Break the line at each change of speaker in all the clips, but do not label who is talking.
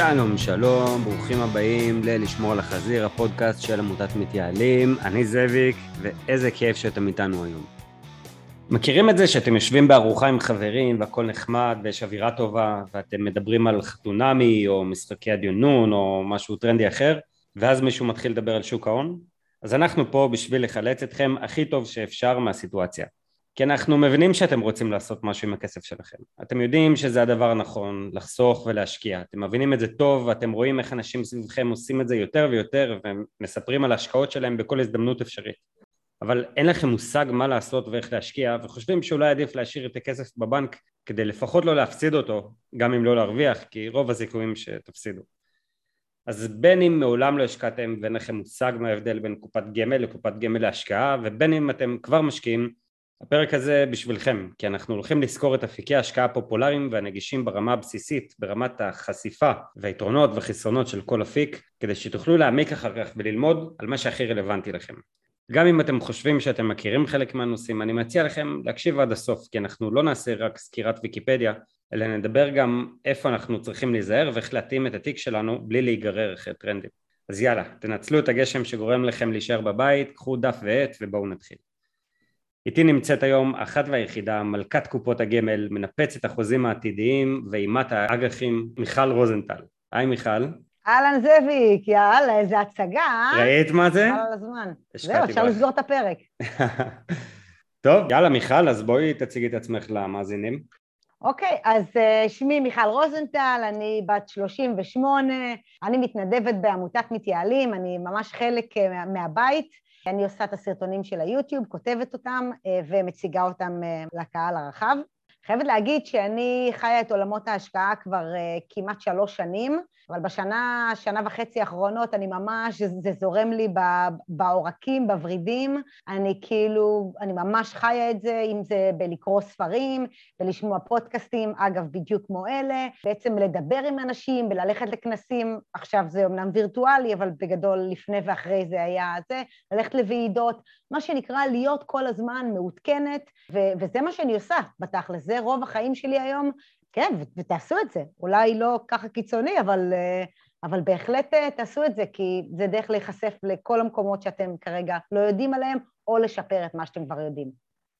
שלום, שלום, ברוכים הבאים ל"לשמור על החזיר", הפודקאסט של עמותת מתייעלים. אני זאביק, ואיזה כיף שאתם איתנו היום. מכירים את זה שאתם יושבים בארוחה עם חברים והכל נחמד ויש אווירה טובה ואתם מדברים על חתונמי או משחקי הדיונון או משהו טרנדי אחר ואז מישהו מתחיל לדבר על שוק ההון? אז אנחנו פה בשביל לחלץ אתכם הכי טוב שאפשר מהסיטואציה. כי אנחנו מבינים שאתם רוצים לעשות משהו עם הכסף שלכם. אתם יודעים שזה הדבר הנכון, לחסוך ולהשקיע. אתם מבינים את זה טוב ואתם רואים איך אנשים סביבכם עושים את זה יותר ויותר ומספרים על ההשקעות שלהם בכל הזדמנות אפשרית. אבל אין לכם מושג מה לעשות ואיך להשקיע וחושבים שאולי עדיף להשאיר את הכסף בבנק כדי לפחות לא להפסיד אותו, גם אם לא להרוויח, כי רוב הסיכויים שתפסידו. אז בין אם מעולם לא השקעתם ואין לכם מושג מה ההבדל בין קופת גמל לקופת גמל להשקעה ובין אם אתם כבר משקיעים הפרק הזה בשבילכם כי אנחנו הולכים לזכור את אפיקי ההשקעה הפופולריים והנגישים ברמה הבסיסית ברמת החשיפה והיתרונות והחסרונות של כל אפיק כדי שתוכלו להעמיק אחר כך וללמוד על מה שהכי רלוונטי לכם. גם אם אתם חושבים שאתם מכירים חלק מהנושאים אני מציע לכם להקשיב עד הסוף כי אנחנו לא נעשה רק סקירת ויקיפדיה אלא נדבר גם איפה אנחנו צריכים להיזהר ואיך להתאים את התיק שלנו בלי להיגרר אחרי טרנדים. אז יאללה תנצלו את הגשם שגורם לכם להישאר בבית קחו דף ועט ובואו נתחיל איתי נמצאת היום אחת והיחידה, מלכת קופות הגמל, מנפצת החוזים העתידיים ואימת האג"חים, מיכל רוזנטל. היי מיכל.
אהלן זאביק, יאללה, איזה הצגה.
ראית מה זה?
חבל על הזמן. זהו, אפשר לסגור את הפרק.
טוב, יאללה מיכל, אז בואי תציגי את עצמך למאזינים.
אוקיי, אז uh, שמי מיכל רוזנטל, אני בת 38, אני מתנדבת בעמותת מתייעלים, אני ממש חלק uh, מהבית. אני עושה את הסרטונים של היוטיוב, כותבת אותם אה, ומציגה אותם אה, לקהל הרחב. חייבת להגיד שאני חיה את עולמות ההשקעה כבר אה, כמעט שלוש שנים, אבל בשנה, שנה וחצי האחרונות אני ממש, זה זורם לי בעורקים, בוורידים, אני כאילו, אני ממש חיה את זה, אם זה בלקרוא ספרים, ולשמוע פודקאסטים, אגב, בדיוק כמו אלה, בעצם לדבר עם אנשים, וללכת לכנסים, עכשיו זה אמנם וירטואלי, אבל בגדול לפני ואחרי זה היה זה, ללכת לוועידות, מה שנקרא להיות כל הזמן מעודכנת, וזה מה שאני עושה בתכל'ס, זה רוב החיים שלי היום, כן, ותעשו את זה. אולי לא ככה קיצוני, אבל, אה, אבל בהחלט אה, תעשו את זה, כי זה דרך להיחשף לכל המקומות שאתם כרגע לא יודעים עליהם, או לשפר את מה שאתם כבר יודעים.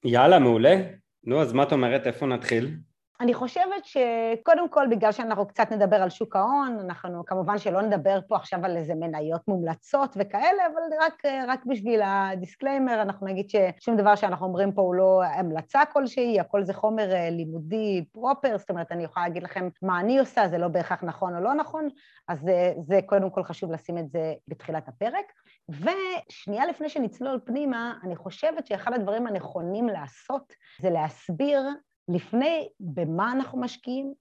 יאללה, מעולה. נו, אז מה את אומרת, איפה נתחיל?
אני חושבת שקודם כל, בגלל שאנחנו קצת נדבר על שוק ההון, אנחנו כמובן שלא נדבר פה עכשיו על איזה מניות מומלצות וכאלה, אבל רק, רק בשביל הדיסקליימר, אנחנו נגיד ששום דבר שאנחנו אומרים פה הוא לא המלצה כלשהי, הכל זה חומר אה, לימודי פרופר, זאת אומרת, אני יכולה להגיד לכם מה אני עושה, זה לא בהכרח נכון או לא נכון, אז זה, זה קודם כל חשוב לשים את זה בתחילת הפרק. ושנייה לפני שנצלול פנימה, אני חושבת שאחד הדברים הנכונים לעשות זה להסביר לפני במה אנחנו משקיעים,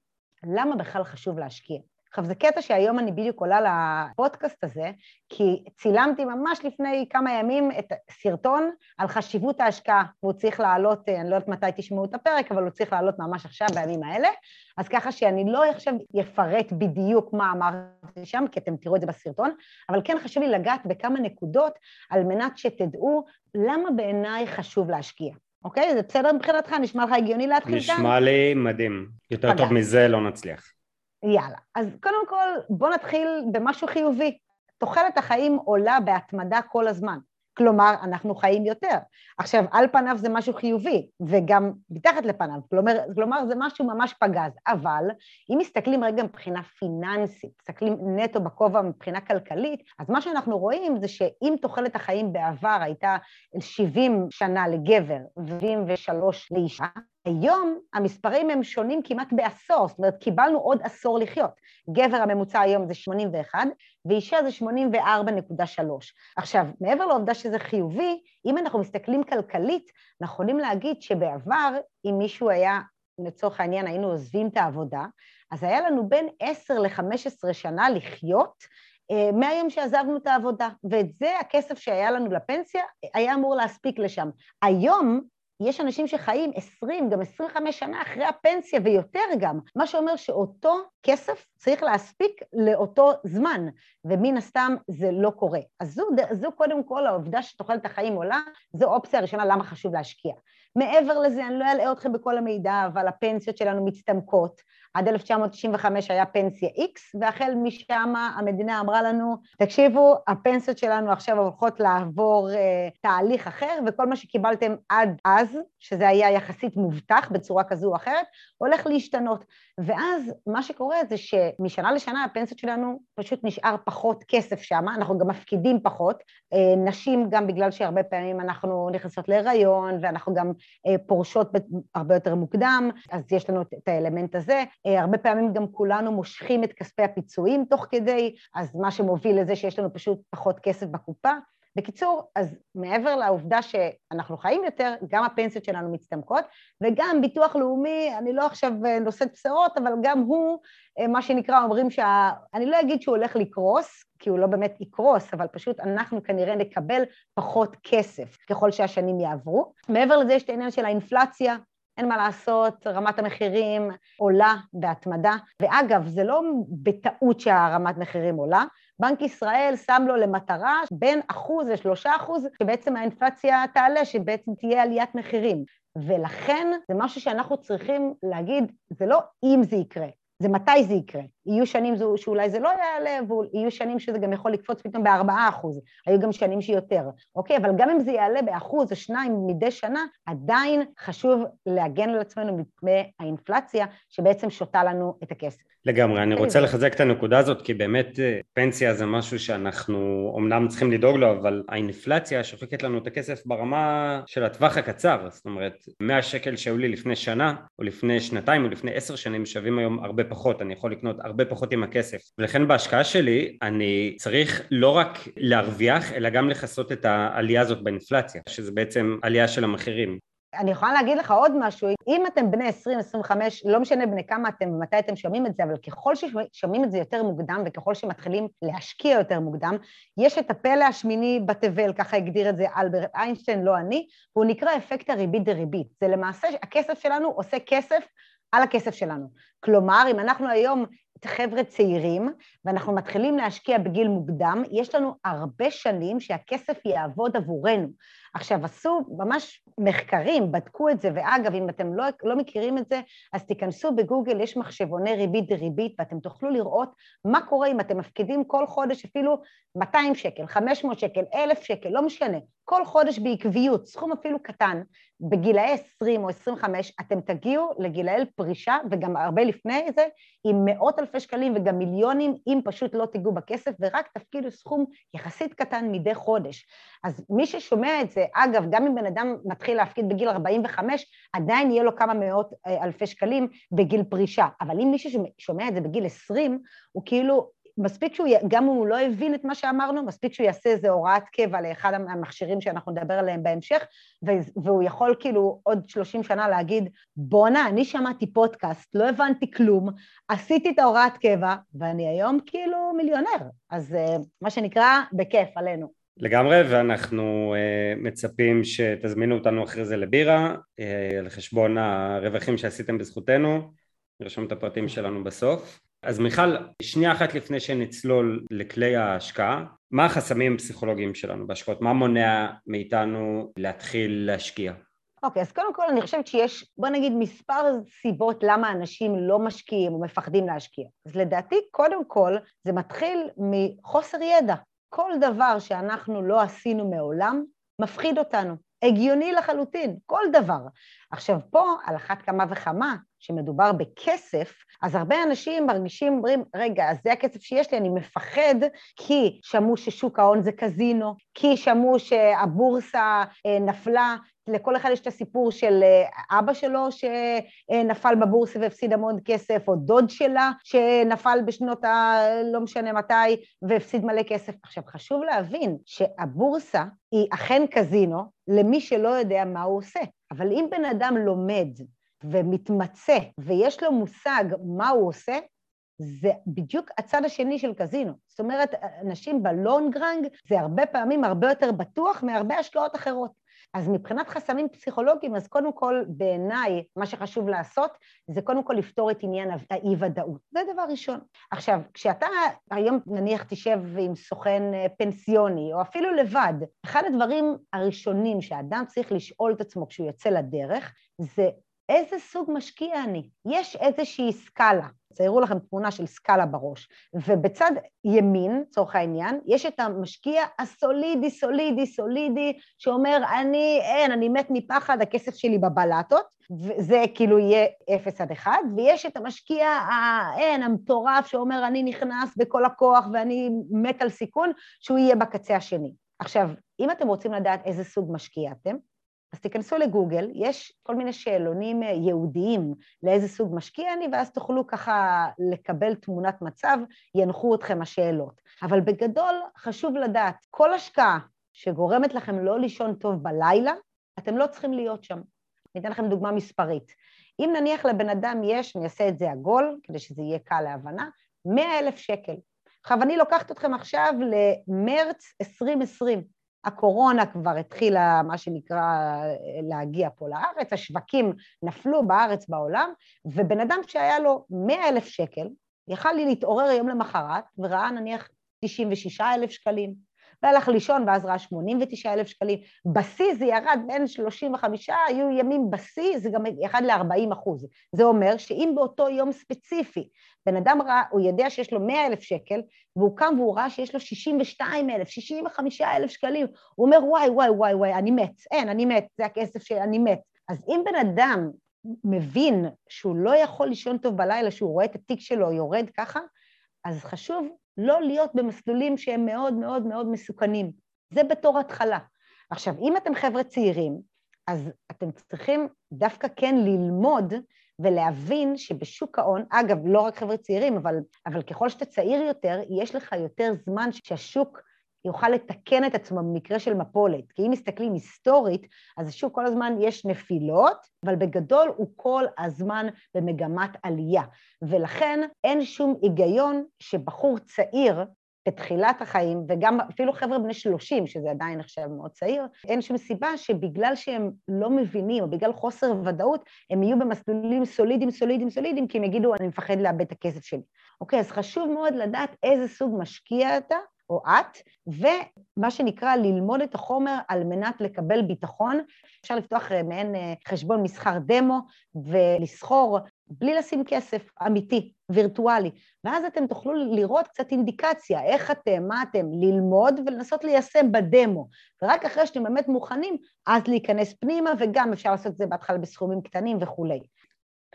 למה בכלל חשוב להשקיע. עכשיו זה קטע שהיום אני בדיוק עולה לפודקאסט הזה, כי צילמתי ממש לפני כמה ימים את סרטון על חשיבות ההשקעה, והוא צריך לעלות, אני לא יודעת מתי תשמעו את הפרק, אבל הוא צריך לעלות ממש עכשיו בימים האלה, אז ככה שאני לא עכשיו אפרט בדיוק מה אמרתי שם, כי אתם תראו את זה בסרטון, אבל כן חשוב לי לגעת בכמה נקודות על מנת שתדעו למה בעיניי חשוב להשקיע. אוקיי? זה בסדר מבחינתך? נשמע לך הגיוני להתחיל
נשמע כאן? נשמע לי מדהים. יותר טוב מזה לא נצליח.
יאללה. אז קודם כל, בוא נתחיל במשהו חיובי. תוחלת החיים עולה בהתמדה כל הזמן. כלומר, אנחנו חיים יותר. עכשיו, על פניו זה משהו חיובי, וגם מתחת לפניו, כלומר, כלומר זה משהו ממש פגז, אבל אם מסתכלים רגע מבחינה פיננסית, מסתכלים נטו בכובע מבחינה כלכלית, אז מה שאנחנו רואים זה שאם תוחלת החיים בעבר הייתה 70 שנה לגבר ו-73 לאישה, היום המספרים הם שונים כמעט בעשור, זאת אומרת קיבלנו עוד עשור לחיות. גבר הממוצע היום זה 81 ואישה זה 84.3. עכשיו, מעבר לעובדה שזה חיובי, אם אנחנו מסתכלים כלכלית, אנחנו יכולים להגיד שבעבר, אם מישהו היה, לצורך העניין היינו עוזבים את העבודה, אז היה לנו בין 10 ל-15 שנה לחיות אה, מהיום שעזבנו את העבודה, ואת זה הכסף שהיה לנו לפנסיה היה אמור להספיק לשם. היום יש אנשים שחיים 20, גם 25 שנה אחרי הפנסיה ויותר גם, מה שאומר שאותו כסף צריך להספיק לאותו זמן, ומן הסתם זה לא קורה. אז זו, זו קודם כל העובדה שתוחלת החיים עולה, זו אופציה הראשונה למה חשוב להשקיע. מעבר לזה, אני לא אלאה אתכם בכל המידע, אבל הפנסיות שלנו מצטמקות. עד 1995 היה פנסיה X, והחל משם המדינה אמרה לנו, תקשיבו, הפנסיות שלנו עכשיו הולכות לעבור אה, תהליך אחר, וכל מה שקיבלתם עד אז, שזה היה יחסית מובטח בצורה כזו או אחרת, הולך להשתנות. ואז מה שקורה זה שמשנה לשנה הפנסיות שלנו פשוט נשאר פחות כסף שם, אנחנו גם מפקידים פחות, אה, נשים גם בגלל שהרבה פעמים אנחנו נכנסות להיריון, ואנחנו גם אה, פורשות הרבה יותר מוקדם, אז יש לנו את האלמנט הזה. אה, הרבה פעמים גם כולנו מושכים את כספי הפיצויים תוך כדי, אז מה שמוביל לזה שיש לנו פשוט פחות כסף בקופה. בקיצור, אז מעבר לעובדה שאנחנו חיים יותר, גם הפנסיות שלנו מצטמקות, וגם ביטוח לאומי, אני לא עכשיו אה, נושאת בשורות, אבל גם הוא, אה, מה שנקרא, אומרים שה... אני לא אגיד שהוא הולך לקרוס, כי הוא לא באמת יקרוס, אבל פשוט אנחנו כנראה נקבל פחות כסף ככל שהשנים יעברו. מעבר לזה יש את העניין של האינפלציה, אין מה לעשות, רמת המחירים עולה בהתמדה. ואגב, זה לא בטעות שהרמת מחירים עולה, בנק ישראל שם לו למטרה בין אחוז לשלושה אחוז, שבעצם האינפלציה תעלה, שבעצם תהיה עליית מחירים. ולכן זה משהו שאנחנו צריכים להגיד, זה לא אם זה יקרה, זה מתי זה יקרה. יהיו שנים זו, שאולי זה לא יעלה, ויהיו שנים שזה גם יכול לקפוץ פתאום בארבעה אחוז, היו גם שנים שיותר, אוקיי? אבל גם אם זה יעלה באחוז או שניים מדי שנה, עדיין חשוב להגן על עצמנו מפני האינפלציה שבעצם שותה לנו את הכסף.
לגמרי, אני רוצה לחזק את הנקודה הזאת כי באמת אה, פנסיה זה משהו שאנחנו אומנם צריכים לדאוג לו אבל האינפלציה שוחקת לנו את הכסף ברמה של הטווח הקצר זאת אומרת 100 שקל שהיו לי לפני שנה או לפני שנתיים או לפני עשר שנים שווים היום הרבה פחות אני יכול לקנות הרבה פחות עם הכסף ולכן בהשקעה שלי אני צריך לא רק להרוויח אלא גם לכסות את העלייה הזאת באינפלציה שזה בעצם עלייה של המחירים
אני יכולה להגיד לך עוד משהו, אם אתם בני 20, 25, לא משנה בני כמה אתם ומתי אתם שומעים את זה, אבל ככל ששומעים את זה יותר מוקדם וככל שמתחילים להשקיע יותר מוקדם, יש את הפלא השמיני בתבל, ככה הגדיר את זה אלברט איינשטיין, לא אני, והוא נקרא אפקט הריבית דריבית. זה למעשה, הכסף שלנו עושה כסף על הכסף שלנו. כלומר, אם אנחנו היום חבר'ה צעירים, ואנחנו מתחילים להשקיע בגיל מוקדם, יש לנו הרבה שנים שהכסף יעבוד עבורנו. עכשיו, עשו ממש מחקרים, בדקו את זה, ואגב, אם אתם לא, לא מכירים את זה, אז תיכנסו בגוגל, יש מחשבוני ריבית דריבית, ואתם תוכלו לראות מה קורה אם אתם מפקידים כל חודש אפילו 200 שקל, 500 שקל, 1,000 שקל, לא משנה, כל חודש בעקביות, סכום אפילו קטן, בגילאי 20 או 25, אתם תגיעו לגילאי פרישה, וגם הרבה לפני זה, עם מאות אלפי שקלים וגם מיליונים, אם פשוט לא תיגעו בכסף, ורק תפקידו סכום יחסית קטן מדי חודש. אז מי ששומע את זה, אגב, גם אם בן אדם מתחיל להפקיד בגיל 45, עדיין יהיה לו כמה מאות אה, אלפי שקלים בגיל פרישה. אבל אם מישהו ששומע את זה בגיל 20, הוא כאילו מספיק שהוא, גם אם הוא לא הבין את מה שאמרנו, מספיק שהוא יעשה איזה הוראת קבע לאחד המכשירים שאנחנו נדבר עליהם בהמשך, והוא יכול כאילו עוד 30 שנה להגיד, בואנה, אני שמעתי פודקאסט, לא הבנתי כלום, עשיתי את ההוראת קבע, ואני היום כאילו מיליונר. אז אה, מה שנקרא, בכיף, עלינו.
לגמרי, ואנחנו uh, מצפים שתזמינו אותנו אחרי זה לבירה, uh, על חשבון הרווחים שעשיתם בזכותנו, נרשום את הפרטים שלנו בסוף. אז מיכל, שנייה אחת לפני שנצלול לכלי ההשקעה, מה החסמים הפסיכולוגיים שלנו בהשקעות? מה מונע מאיתנו להתחיל להשקיע?
אוקיי, okay, אז קודם כל אני חושבת שיש, בוא נגיד, מספר סיבות למה אנשים לא משקיעים או מפחדים להשקיע. אז לדעתי, קודם כל, זה מתחיל מחוסר ידע. כל דבר שאנחנו לא עשינו מעולם, מפחיד אותנו. הגיוני לחלוטין, כל דבר. עכשיו פה, על אחת כמה וכמה, שמדובר בכסף, אז הרבה אנשים מרגישים, אומרים, רגע, אז זה הכסף שיש לי, אני מפחד כי שמעו ששוק ההון זה קזינו, כי שמעו שהבורסה אה, נפלה, לכל אחד יש את הסיפור של אה, אבא שלו שנפל בבורסה והפסיד המון כסף, או דוד שלה שנפל בשנות ה... לא משנה מתי והפסיד מלא כסף. עכשיו, חשוב להבין שהבורסה היא אכן קזינו למי שלא יודע מה הוא עושה. אבל אם בן אדם לומד ומתמצא ויש לו מושג מה הוא עושה, זה בדיוק הצד השני של קזינו. זאת אומרת, אנשים בלונגרנג זה הרבה פעמים הרבה יותר בטוח מהרבה השקעות אחרות. אז מבחינת חסמים פסיכולוגיים, אז קודם כל בעיניי מה שחשוב לעשות זה קודם כל לפתור את עניין האי-ודאות, זה דבר ראשון. עכשיו, כשאתה היום נניח תשב עם סוכן אה, פנסיוני או אפילו לבד, אחד הדברים הראשונים שהאדם צריך לשאול את עצמו כשהוא יוצא לדרך זה איזה סוג משקיע אני? יש איזושהי סקאלה, ציירו לכם תמונה של סקאלה בראש, ובצד ימין, לצורך העניין, יש את המשקיע הסולידי, סולידי, סולידי, שאומר, אני, אין, אני מת מפחד, הכסף שלי בבלטות, וזה כאילו יהיה אפס עד אחד, ויש את המשקיע, האין, המטורף, שאומר, אני נכנס בכל הכוח ואני מת על סיכון, שהוא יהיה בקצה השני. עכשיו, אם אתם רוצים לדעת איזה סוג משקיע אתם, אז תיכנסו לגוגל, יש כל מיני שאלונים אה, ייעודיים לאיזה סוג משקיע אני, ואז תוכלו ככה לקבל תמונת מצב, ינחו אתכם השאלות. אבל בגדול חשוב לדעת, כל השקעה שגורמת לכם לא לישון טוב בלילה, אתם לא צריכים להיות שם. אני אתן לכם דוגמה מספרית. אם נניח לבן אדם יש, אני אעשה את זה עגול, כדי שזה יהיה קל להבנה, 100 אלף שקל. עכשיו, אני לוקחת אתכם עכשיו למרץ 2020. הקורונה כבר התחילה, מה שנקרא, להגיע פה לארץ, השווקים נפלו בארץ בעולם, ובן אדם שהיה לו 100 אלף שקל, יכל לי להתעורר יום למחרת, וראה נניח 96 אלף שקלים, והלך לישון ואז ראה 89 אלף שקלים. בשיא זה ירד בין 35, היו ימים בשיא, זה גם ירד ל-40 אחוז. זה אומר שאם באותו יום ספציפי בן אדם ראה, הוא יודע שיש לו 100 אלף שקל, והוא קם והוא ראה שיש לו 62 אלף, 65 אלף שקלים, הוא אומר וואי וואי וואי וואי, אני מת, אין, אני מת, זה הכסף שאני מת. אז אם בן אדם מבין שהוא לא יכול לישון טוב בלילה, שהוא רואה את התיק שלו יורד ככה, אז חשוב לא להיות במסלולים שהם מאוד מאוד מאוד מסוכנים. זה בתור התחלה. עכשיו, אם אתם חבר'ה צעירים, אז אתם צריכים דווקא כן ללמוד ולהבין שבשוק ההון, אגב, לא רק חבר'ה צעירים, אבל, אבל ככל שאתה צעיר יותר, יש לך יותר זמן שהשוק יוכל לתקן את עצמו במקרה של מפולת. כי אם מסתכלים היסטורית, אז השוק כל הזמן יש נפילות, אבל בגדול הוא כל הזמן במגמת עלייה. ולכן אין שום היגיון שבחור צעיר בתחילת החיים, וגם אפילו חבר'ה בני 30, שזה עדיין נחשב מאוד צעיר, אין שום סיבה שבגלל שהם לא מבינים, או בגלל חוסר ודאות, הם יהיו במסלולים סולידיים, סולידיים, סולידיים, כי הם יגידו, אני מפחד לאבד את הכסף שלי. אוקיי, אז חשוב מאוד לדעת איזה סוג משקיע אתה, או את, ומה שנקרא ללמוד את החומר על מנת לקבל ביטחון. אפשר לפתוח אה, מעין אה, חשבון מסחר דמו ולסחור בלי לשים כסף אמיתי, וירטואלי, ואז אתם תוכלו לראות קצת אינדיקציה, איך אתם, מה אתם, ללמוד ולנסות ליישם בדמו, ורק אחרי שאתם באמת מוכנים, אז להיכנס פנימה, וגם אפשר לעשות את זה בהתחלה בסכומים קטנים וכולי.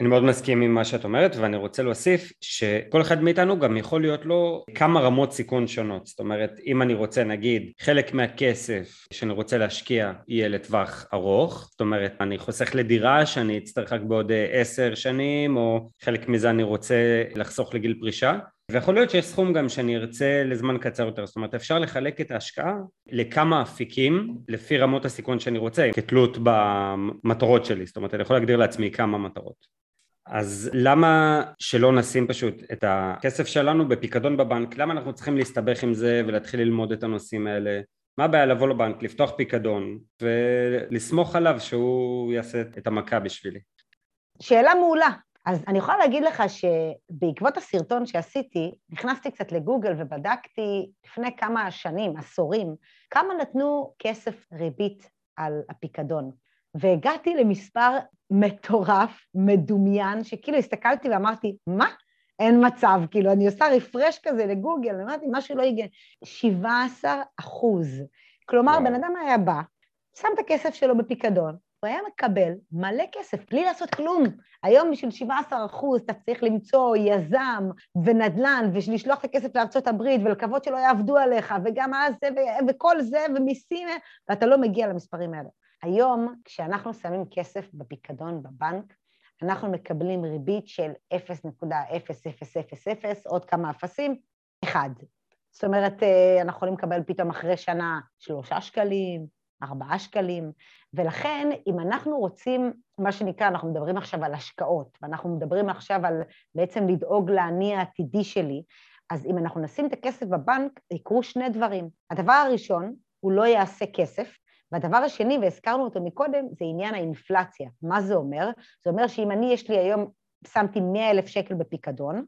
אני מאוד מסכים עם מה שאת אומרת ואני רוצה להוסיף שכל אחד מאיתנו גם יכול להיות לו כמה רמות סיכון שונות. זאת אומרת אם אני רוצה נגיד חלק מהכסף שאני רוצה להשקיע יהיה לטווח ארוך זאת אומרת אני חוסך לדירה שאני אצטרך רק בעוד עשר שנים או חלק מזה אני רוצה לחסוך לגיל פרישה ויכול להיות שיש סכום גם שאני ארצה לזמן קצר יותר, זאת אומרת אפשר לחלק את ההשקעה לכמה אפיקים לפי רמות הסיכון שאני רוצה כתלות במטרות שלי, זאת אומרת אני יכול להגדיר לעצמי כמה מטרות אז למה שלא נשים פשוט את הכסף שלנו בפיקדון בבנק? למה אנחנו צריכים להסתבך עם זה ולהתחיל ללמוד את הנושאים האלה? מה הבעיה לבוא לבנק, לפתוח פיקדון ולסמוך עליו שהוא יעשה את המכה בשבילי?
שאלה מעולה. אז אני יכולה להגיד לך שבעקבות הסרטון שעשיתי, נכנסתי קצת לגוגל ובדקתי לפני כמה שנים, עשורים, כמה נתנו כסף ריבית על הפיקדון. והגעתי למספר מטורף, מדומיין, שכאילו הסתכלתי ואמרתי, מה? אין מצב, כאילו, אני עושה רפרש כזה לגוגל, אמרתי, משהו לא הגיע. 17 אחוז. כלומר, בן אדם היה בא, שם את הכסף שלו בפיקדון, הוא היה מקבל מלא כסף, בלי לעשות כלום. היום בשביל 17 אחוז אתה צריך למצוא יזם ונדל"ן ולשלוח את הכסף לארצות הברית ולקוות שלא יעבדו עליך, וגם אז זה וכל זה ומיסים, ואתה לא מגיע למספרים האלה. היום, כשאנחנו שמים כסף בפיקדון בבנק, אנחנו מקבלים ריבית של 0.0000, עוד כמה אפסים, אחד. זאת אומרת, אה, אנחנו יכולים לקבל פתאום אחרי שנה שלושה שקלים, ארבעה שקלים, ולכן אם אנחנו רוצים, מה שנקרא, אנחנו מדברים עכשיו על השקעות, ואנחנו מדברים עכשיו על בעצם לדאוג לאני העתידי שלי, אז אם אנחנו נשים את הכסף בבנק, יקרו שני דברים. הדבר הראשון, הוא לא יעשה כסף, והדבר השני, והזכרנו אותו מקודם, זה עניין האינפלציה. מה זה אומר? זה אומר שאם אני, יש לי היום, שמתי 100 אלף שקל בפיקדון,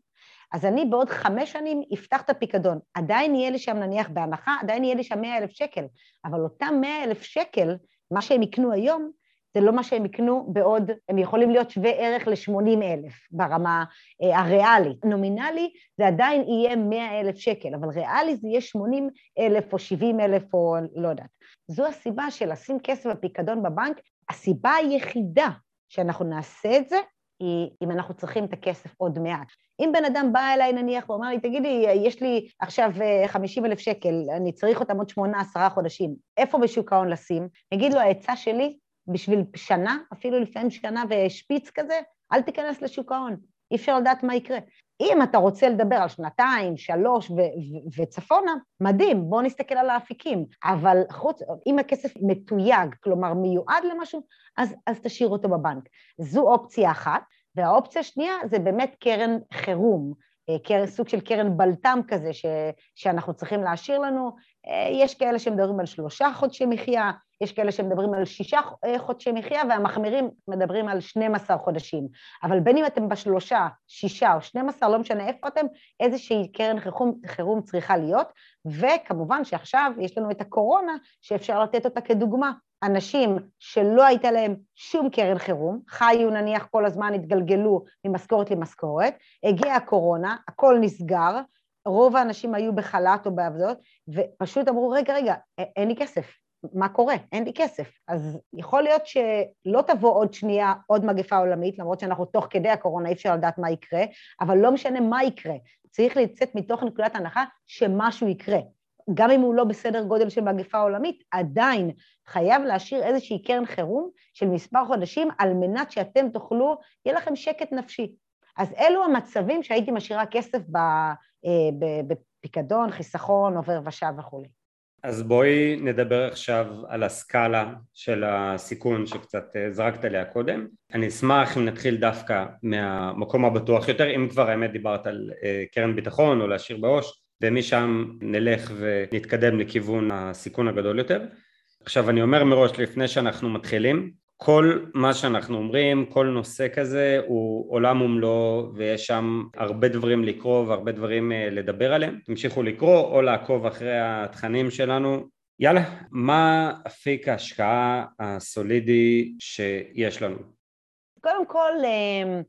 אז אני בעוד חמש שנים אפתח את הפיקדון. עדיין יהיה לי שם נניח בהנחה, עדיין יהיה לי שם 100 אלף שקל, אבל אותם 100 אלף שקל, מה שהם יקנו היום, זה לא מה שהם יקנו בעוד, הם יכולים להיות שווה ערך ל-80 אלף ברמה אה, הריאלית. נומינלי זה עדיין יהיה 100 אלף שקל, אבל ריאלי זה יהיה 80 אלף או 70 אלף או לא יודעת. זו הסיבה של לשים כסף בפיקדון בבנק, הסיבה היחידה שאנחנו נעשה את זה היא אם אנחנו צריכים את הכסף עוד מעט. אם בן אדם בא אליי נניח ואומר לי, תגידי, יש לי עכשיו 50 אה, אלף שקל, אני צריך אותם עוד שמונה, עשרה חודשים, איפה בשוק ההון לשים? נגיד לו, העצה שלי, בשביל שנה, אפילו לפעמים שנה ושפיץ כזה, אל תיכנס לשוק ההון, אי אפשר לדעת מה יקרה. אם אתה רוצה לדבר על שנתיים, שלוש ו- ו- וצפונה, מדהים, בוא נסתכל על האפיקים. אבל חוץ, אם הכסף מתויג, כלומר מיועד למשהו, אז, אז תשאיר אותו בבנק. זו אופציה אחת. והאופציה השנייה זה באמת קרן חירום, סוג של קרן בלת"ם כזה ש, שאנחנו צריכים להשאיר לנו. אה, יש כאלה שמדברים על שלושה חודשי מחיה, יש כאלה שמדברים על שישה אה, חודשי מחיה, והמחמירים מדברים על 12 חודשים. אבל בין אם אתם בשלושה, שישה או 12, לא משנה איפה אתם, איזושהי קרן חירום, חירום צריכה להיות, וכמובן שעכשיו יש לנו את הקורונה, שאפשר לתת אותה כדוגמה. אנשים שלא הייתה להם שום קרן חירום, חיו נניח כל הזמן, התגלגלו ממשכורת למשכורת, הגיעה הקורונה, הכל נסגר, רוב האנשים היו בחל"ת או בעבודות, ופשוט אמרו, רגע, רגע, אין לי כסף, מה קורה? אין לי כסף. אז יכול להיות שלא תבוא עוד שנייה עוד מגפה עולמית, למרות שאנחנו תוך כדי הקורונה, אי אפשר לדעת מה יקרה, אבל לא משנה מה יקרה. צריך לצאת מתוך נקודת הנחה שמשהו יקרה. גם אם הוא לא בסדר גודל של מגפה עולמית, עדיין חייב להשאיר איזושהי קרן חירום של מספר חודשים על מנת שאתם תוכלו, יהיה לכם שקט נפשי. אז אלו המצבים שהייתי משאירה כסף אה, בפיקדון, חיסכון, עובר ושב וכולי.
אז בואי נדבר עכשיו על הסקאלה של הסיכון שקצת אה, זרקת עליה קודם. אני אשמח אם נתחיל דווקא מהמקום הבטוח יותר, אם כבר האמת דיברת על אה, קרן ביטחון או להשאיר בעו"ש, ומשם נלך ונתקדם לכיוון הסיכון הגדול יותר. עכשיו אני אומר מראש לפני שאנחנו מתחילים, כל מה שאנחנו אומרים, כל נושא כזה הוא עולם ומלואו ויש שם הרבה דברים לקרוא והרבה דברים אה, לדבר עליהם. תמשיכו לקרוא או לעקוב אחרי התכנים שלנו. יאללה, מה אפיק ההשקעה הסולידי שיש לנו?
קודם כל, אה,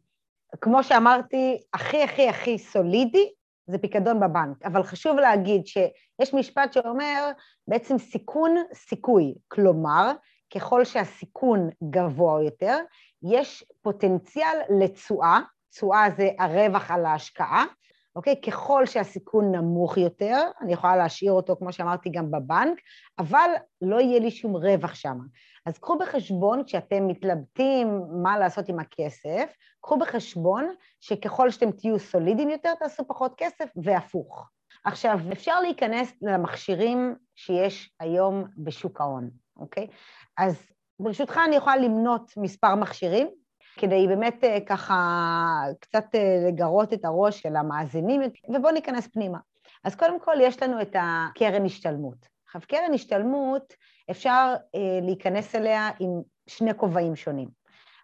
כמו שאמרתי, הכי הכי הכי סולידי זה פיקדון בבנק, אבל חשוב להגיד שיש משפט שאומר בעצם סיכון סיכוי, כלומר ככל שהסיכון גבוה יותר, יש פוטנציאל לתשואה, תשואה זה הרווח על ההשקעה, אוקיי? ככל שהסיכון נמוך יותר, אני יכולה להשאיר אותו, כמו שאמרתי, גם בבנק, אבל לא יהיה לי שום רווח שם. אז קחו בחשבון, כשאתם מתלבטים מה לעשות עם הכסף, קחו בחשבון שככל שאתם תהיו סולידיים יותר, תעשו פחות כסף, והפוך. עכשיו, אפשר להיכנס למכשירים שיש היום בשוק ההון, אוקיי? אז ברשותך אני יכולה למנות מספר מכשירים, כדי באמת אה, ככה קצת אה, לגרות את הראש של המאזינים, ובואו ניכנס פנימה. אז קודם כל יש לנו את הקרן השתלמות. עכשיו, קרן השתלמות, אפשר אה, להיכנס אליה עם שני כובעים שונים.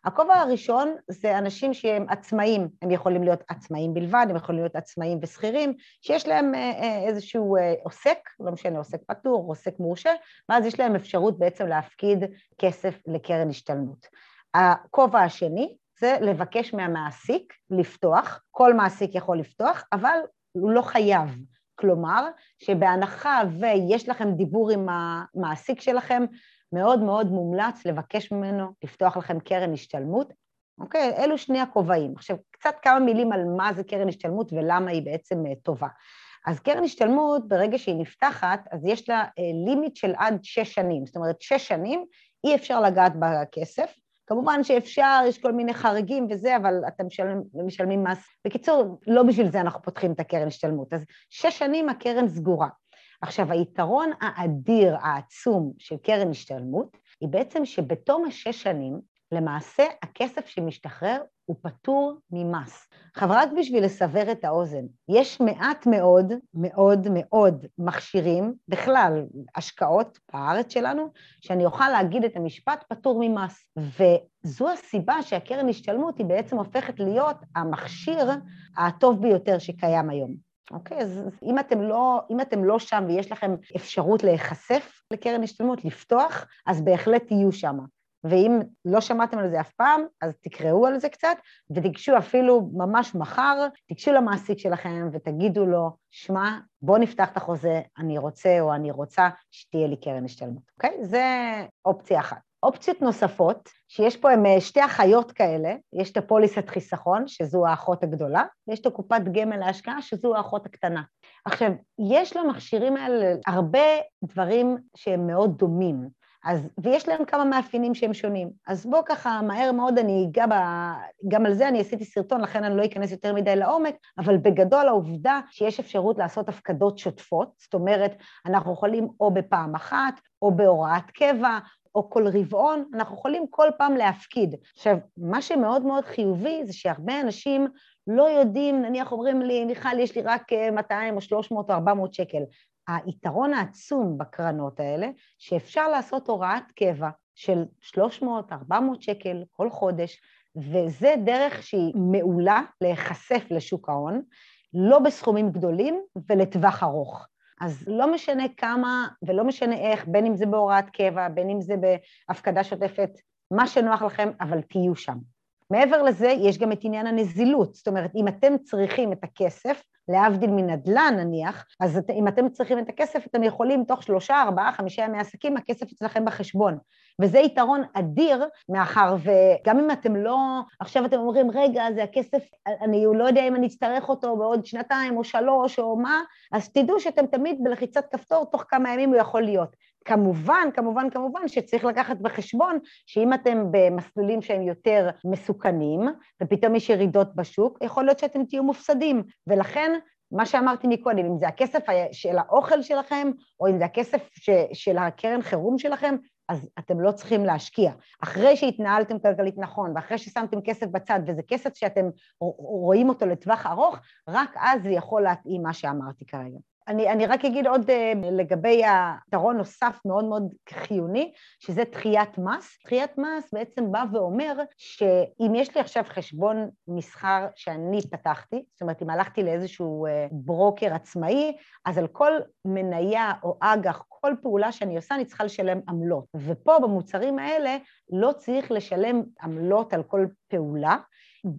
הכובע הראשון זה אנשים שהם עצמאים, הם יכולים להיות עצמאים בלבד, הם יכולים להיות עצמאים ושכירים, שיש להם אה, איזשהו עוסק, לא משנה, עוסק פטור, עוסק מורשה, ואז יש להם אפשרות בעצם להפקיד כסף לקרן השתלמות. הכובע השני זה לבקש מהמעסיק לפתוח, כל מעסיק יכול לפתוח, אבל הוא לא חייב. כלומר, שבהנחה ויש לכם דיבור עם המעסיק שלכם, מאוד מאוד מומלץ לבקש ממנו לפתוח לכם קרן השתלמות. אוקיי? אלו שני הכובעים. עכשיו, קצת כמה מילים על מה זה קרן השתלמות ולמה היא בעצם אה, טובה. אז קרן השתלמות, ברגע שהיא נפתחת, אז יש לה אה, לימיט של עד שש שנים. זאת אומרת, שש שנים אי אפשר לגעת בכסף. כמובן שאפשר, יש כל מיני חריגים וזה, אבל אתם משלמים, משלמים מס. בקיצור, לא בשביל זה אנחנו פותחים את הקרן השתלמות. אז שש שנים הקרן סגורה. עכשיו, היתרון האדיר, העצום של קרן השתלמות, היא בעצם שבתום השש שנים, למעשה הכסף שמשתחרר הוא פטור ממס. עכשיו, רק בשביל לסבר את האוזן, יש מעט מאוד, מאוד מאוד מכשירים, בכלל, השקעות בארץ שלנו, שאני אוכל להגיד את המשפט פטור ממס. וזו הסיבה שהקרן השתלמות היא בעצם הופכת להיות המכשיר הטוב ביותר שקיים היום. אוקיי, אז אם אתם, לא, אם אתם לא שם ויש לכם אפשרות להיחשף לקרן השתלמות, לפתוח, אז בהחלט תהיו שם. ואם לא שמעתם על זה אף פעם, אז תקראו על זה קצת, ותיגשו אפילו ממש מחר, תיגשו למעסיק שלכם ותגידו לו, שמע, בוא נפתח את החוזה, אני רוצה או אני רוצה שתהיה לי קרן השתלמות, אוקיי? זה אופציה אחת. אופציות נוספות, שיש פה הם אה, שתי אחיות כאלה, יש את הפוליסת חיסכון, שזו האחות הגדולה, ויש את הקופת גמל להשקעה, שזו האחות הקטנה. עכשיו, יש למכשירים האלה הרבה דברים שהם מאוד דומים. אז, ויש להם כמה מאפיינים שהם שונים. אז בואו ככה, מהר מאוד אני אגע ב... גם על זה אני עשיתי סרטון, לכן אני לא אכנס יותר מדי לעומק, אבל בגדול העובדה שיש אפשרות לעשות הפקדות שוטפות, זאת אומרת, אנחנו יכולים או בפעם אחת, או בהוראת קבע, או כל רבעון, אנחנו יכולים כל פעם להפקיד. עכשיו, מה שמאוד מאוד חיובי זה שהרבה אנשים לא יודעים, נניח אומרים לי, מיכל, יש לי רק 200 אה, או 300 או 400 שקל. היתרון העצום בקרנות האלה, שאפשר לעשות הוראת קבע של 300-400 שקל כל חודש, וזה דרך שהיא מעולה להיחשף לשוק ההון, לא בסכומים גדולים ולטווח ארוך. אז לא משנה כמה ולא משנה איך, בין אם זה בהוראת קבע, בין אם זה בהפקדה שוטפת, מה שנוח לכם, אבל תהיו שם. מעבר לזה, יש גם את עניין הנזילות, זאת אומרת, אם אתם צריכים את הכסף, להבדיל מנדל"ן נניח, אז את, אם אתם צריכים את הכסף, אתם יכולים תוך שלושה, ארבעה, חמישה ימי עסקים, הכסף אצלכם בחשבון. וזה יתרון אדיר, מאחר וגם אם אתם לא, עכשיו אתם אומרים, רגע, זה הכסף, אני לא יודע אם אני אצטרך אותו בעוד שנתיים או שלוש או מה, אז תדעו שאתם תמיד בלחיצת כפתור, תוך כמה ימים הוא יכול להיות. כמובן, כמובן, כמובן שצריך לקחת בחשבון שאם אתם במסלולים שהם יותר מסוכנים, ופתאום יש ירידות בשוק, יכול להיות שאתם תהיו מופסדים, ולכן מה שאמרתי מקודם, אם זה הכסף של האוכל שלכם, או אם זה הכסף של הקרן חירום שלכם, אז אתם לא צריכים להשקיע. אחרי שהתנהלתם כלכלית נכון, ואחרי ששמתם כסף בצד, וזה כסף שאתם רואים אותו לטווח ארוך, רק אז זה יכול להתאים מה שאמרתי כרגע. אני, אני רק אגיד עוד uh, לגבי היתרון נוסף מאוד מאוד חיוני, שזה דחיית מס. דחיית מס בעצם בא ואומר שאם יש לי עכשיו חשבון מסחר שאני פתחתי, זאת אומרת אם הלכתי לאיזשהו uh, ברוקר עצמאי, אז על כל מניה או אג"ח, כל פעולה שאני עושה, אני צריכה לשלם עמלות. ופה במוצרים האלה לא צריך לשלם עמלות על כל פעולה,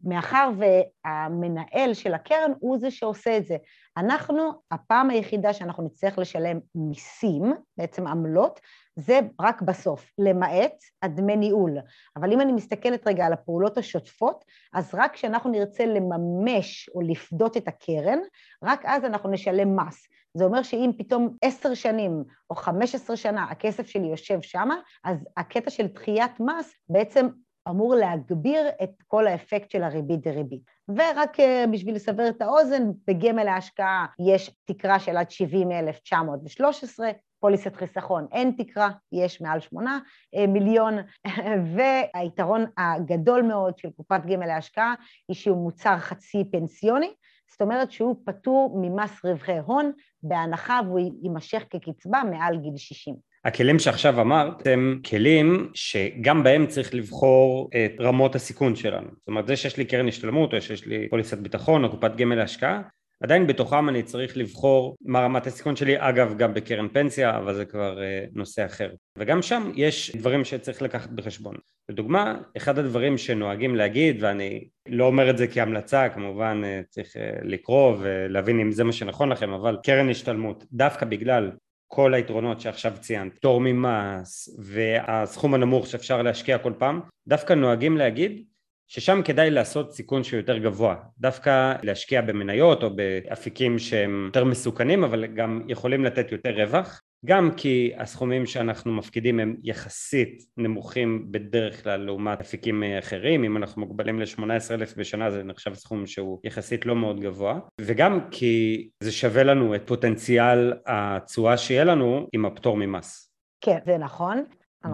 מאחר והמנהל של הקרן הוא זה שעושה את זה. אנחנו, הפעם היחידה שאנחנו נצטרך לשלם מיסים, בעצם עמלות, זה רק בסוף, למעט הדמי ניהול. אבל אם אני מסתכלת רגע על הפעולות השוטפות, אז רק כשאנחנו נרצה לממש או לפדות את הקרן, רק אז אנחנו נשלם מס. זה אומר שאם פתאום עשר שנים או חמש עשרה שנה הכסף שלי יושב שמה, אז הקטע של דחיית מס בעצם אמור להגביר את כל האפקט של הריבית דריבית. ורק אה, בשביל לסבר את האוזן, בגמל ההשקעה יש תקרה של עד 70,913, פוליסת חיסכון אין תקרה, יש מעל 8 אה, מיליון, והיתרון הגדול מאוד של קופת גמל להשקעה היא שהוא מוצר חצי פנסיוני, זאת אומרת שהוא פטור ממס רווחי הון בהנחה והוא יימשך כקצבה מעל גיל 60.
הכלים שעכשיו אמרת הם כלים שגם בהם צריך לבחור את רמות הסיכון שלנו. זאת אומרת זה שיש לי קרן השתלמות או שיש לי פוליסת ביטחון או קופת גמל להשקעה עדיין בתוכם אני צריך לבחור מה רמת הסיכון שלי, אגב גם בקרן פנסיה, אבל זה כבר uh, נושא אחר. וגם שם יש דברים שצריך לקחת בחשבון. לדוגמה, אחד הדברים שנוהגים להגיד, ואני לא אומר את זה כהמלצה, כמובן uh, צריך uh, לקרוא ולהבין אם זה מה שנכון לכם, אבל קרן השתלמות, דווקא בגלל כל היתרונות שעכשיו ציינת, פטור ממס והסכום הנמוך שאפשר להשקיע כל פעם, דווקא נוהגים להגיד ששם כדאי לעשות סיכון שהוא יותר גבוה, דווקא להשקיע במניות או באפיקים שהם יותר מסוכנים אבל גם יכולים לתת יותר רווח, גם כי הסכומים שאנחנו מפקידים הם יחסית נמוכים בדרך כלל לעומת אפיקים אחרים, אם אנחנו מוגבלים ל-18,000 בשנה זה נחשב סכום שהוא יחסית לא מאוד גבוה, וגם כי זה שווה לנו את פוטנציאל התשואה שיהיה לנו עם הפטור ממס.
כן, זה נכון.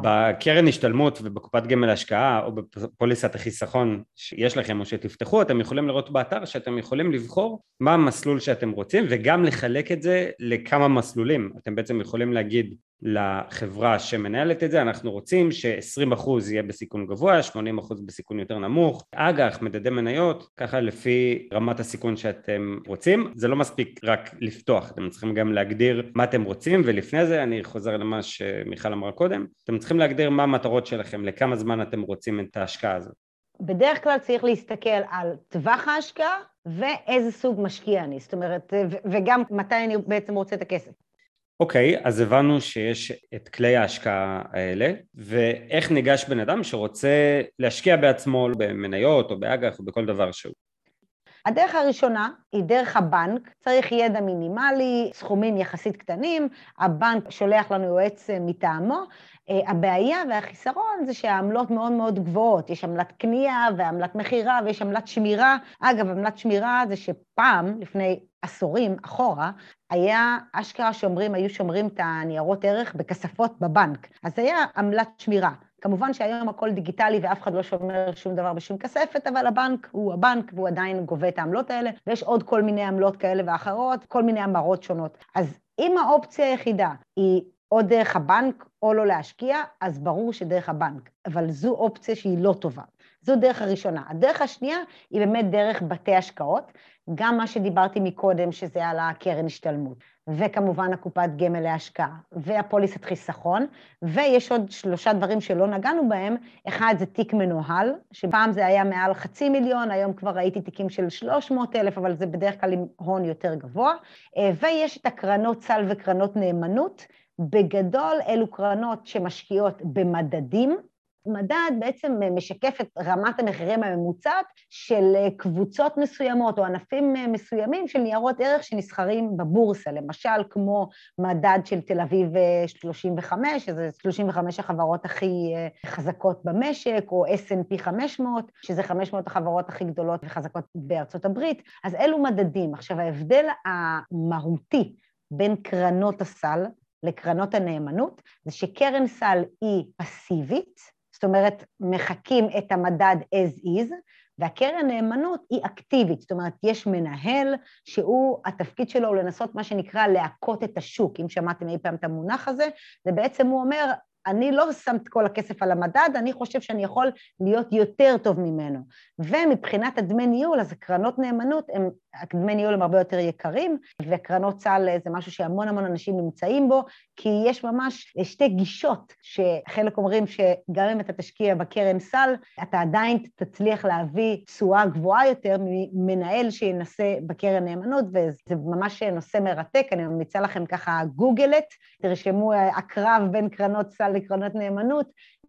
בקרן השתלמות ובקופת גמל השקעה או בפוליסת החיסכון שיש לכם או שתפתחו, אתם יכולים לראות באתר שאתם יכולים לבחור מה המסלול שאתם רוצים וגם לחלק את זה לכמה מסלולים. אתם בעצם יכולים להגיד לחברה שמנהלת את זה, אנחנו רוצים ש-20% יהיה בסיכון גבוה, 80% בסיכון יותר נמוך, אג"ח, מדדי מניות, ככה לפי רמת הסיכון שאתם רוצים. זה לא מספיק רק לפתוח, אתם צריכים גם להגדיר מה אתם רוצים, ולפני זה אני חוזר למה שמיכל אמרה קודם, אתם צריכים להגדיר מה המטרות שלכם, לכמה זמן אתם רוצים את ההשקעה הזאת.
בדרך כלל צריך להסתכל על טווח ההשקעה ואיזה סוג משקיע אני, זאת אומרת, וגם מתי אני בעצם רוצה את הכסף.
אוקיי, okay, אז הבנו שיש את כלי ההשקעה האלה, ואיך ניגש בן אדם שרוצה להשקיע בעצמו במניות או באג"ח או בכל דבר שהוא.
הדרך הראשונה היא דרך הבנק, צריך ידע מינימלי, סכומים יחסית קטנים, הבנק שולח לנו יועץ מטעמו. אה, הבעיה והחיסרון זה שהעמלות מאוד מאוד גבוהות, יש עמלת קנייה ועמלת מכירה ויש עמלת שמירה. אגב, עמלת שמירה זה שפעם, לפני עשורים אחורה, היה אשכרה שומרים, היו שומרים את הניירות ערך בכספות בבנק. אז היה עמלת שמירה. כמובן שהיום הכל דיגיטלי ואף אחד לא שומר שום דבר בשום כספת, אבל הבנק הוא הבנק והוא עדיין גובה את העמלות האלה, ויש עוד כל מיני עמלות כאלה ואחרות, כל מיני המרות שונות. אז אם האופציה היחידה היא או דרך הבנק או לא להשקיע, אז ברור שדרך הבנק, אבל זו אופציה שהיא לא טובה. זו דרך הראשונה. הדרך השנייה היא באמת דרך בתי השקעות, גם מה שדיברתי מקודם, שזה על הקרן השתלמות, וכמובן הקופת גמל להשקעה, והפוליסת חיסכון, ויש עוד שלושה דברים שלא נגענו בהם, אחד זה תיק מנוהל, שפעם זה היה מעל חצי מיליון, היום כבר ראיתי תיקים של 300 אלף, אבל זה בדרך כלל עם הון יותר גבוה, ויש את הקרנות סל וקרנות נאמנות, בגדול אלו קרנות שמשקיעות במדדים, מדד בעצם משקף את רמת המחירים הממוצעת של קבוצות מסוימות או ענפים מסוימים של ניירות ערך שנסחרים בבורסה, למשל כמו מדד של תל אביב 35, שזה 35 החברות הכי חזקות במשק, או S&P 500, שזה 500 החברות הכי גדולות וחזקות בארצות הברית, אז אלו מדדים. עכשיו ההבדל המהותי בין קרנות הסל לקרנות הנאמנות, זה שקרן סל היא פסיבית, זאת אומרת, מחקים את המדד as is, והקרן נאמנות היא אקטיבית, זאת אומרת, יש מנהל שהוא, התפקיד שלו הוא לנסות מה שנקרא להכות את השוק, אם שמעתם אי פעם את המונח הזה, זה בעצם הוא אומר, אני לא שם את כל הכסף על המדד, אני חושב שאני יכול להיות יותר טוב ממנו. ומבחינת הדמי ניהול, אז קרנות נאמנות, הם, הדמי ניהול הם הרבה יותר יקרים, וקרנות סל זה משהו שהמון המון אנשים נמצאים בו, כי יש ממש שתי גישות, שחלק אומרים שגם אם אתה תשקיע בקרן סל, אתה עדיין תצליח להביא תשואה גבוהה יותר ממנהל שינסה בקרן נאמנות, וזה ממש נושא מרתק, אני ממליצה לכם ככה גוגלת, תרשמו הקרב בין קרנות סל לקרנות נאמנות,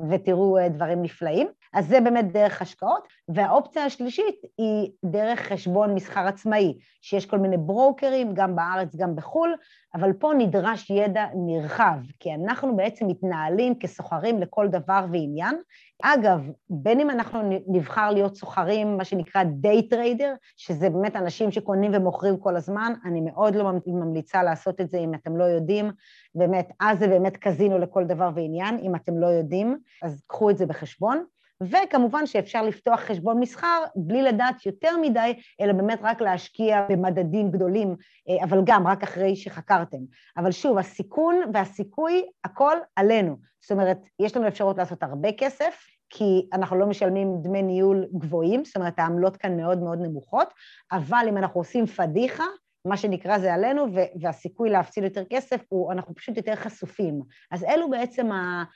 ותראו אה, דברים נפלאים. אז זה באמת דרך השקעות. והאופציה השלישית היא דרך חשבון מסחר עצמאי, שיש כל מיני ברוקרים, גם בארץ, גם בחו"ל, אבל פה נדרש ידע נרחב, כי אנחנו בעצם מתנהלים כסוחרים לכל דבר ועניין. אגב, בין אם אנחנו נבחר להיות סוחרים, מה שנקרא day trader, שזה באמת אנשים שקונים ומוכרים כל הזמן, אני מאוד לא ממליצה לעשות את זה אם אתם לא יודעים, באמת, אז זה באמת קזינו לכל דבר ועניין, אם אתם לא יודעים, אז קחו את זה בחשבון. וכמובן שאפשר לפתוח חשבון מסחר בלי לדעת יותר מדי, אלא באמת רק להשקיע במדדים גדולים, אה, אבל גם רק אחרי שחקרתם. אבל שוב, הסיכון והסיכוי, הכל עלינו. זאת אומרת, יש לנו אפשרות לעשות הרבה כסף, כי אנחנו לא משלמים דמי ניהול גבוהים, זאת אומרת, העמלות כאן מאוד מאוד נמוכות, אבל אם אנחנו עושים פדיחה, מה שנקרא זה עלינו, והסיכוי להפסיד יותר כסף הוא, אנחנו פשוט יותר חשופים. אז אלו בעצם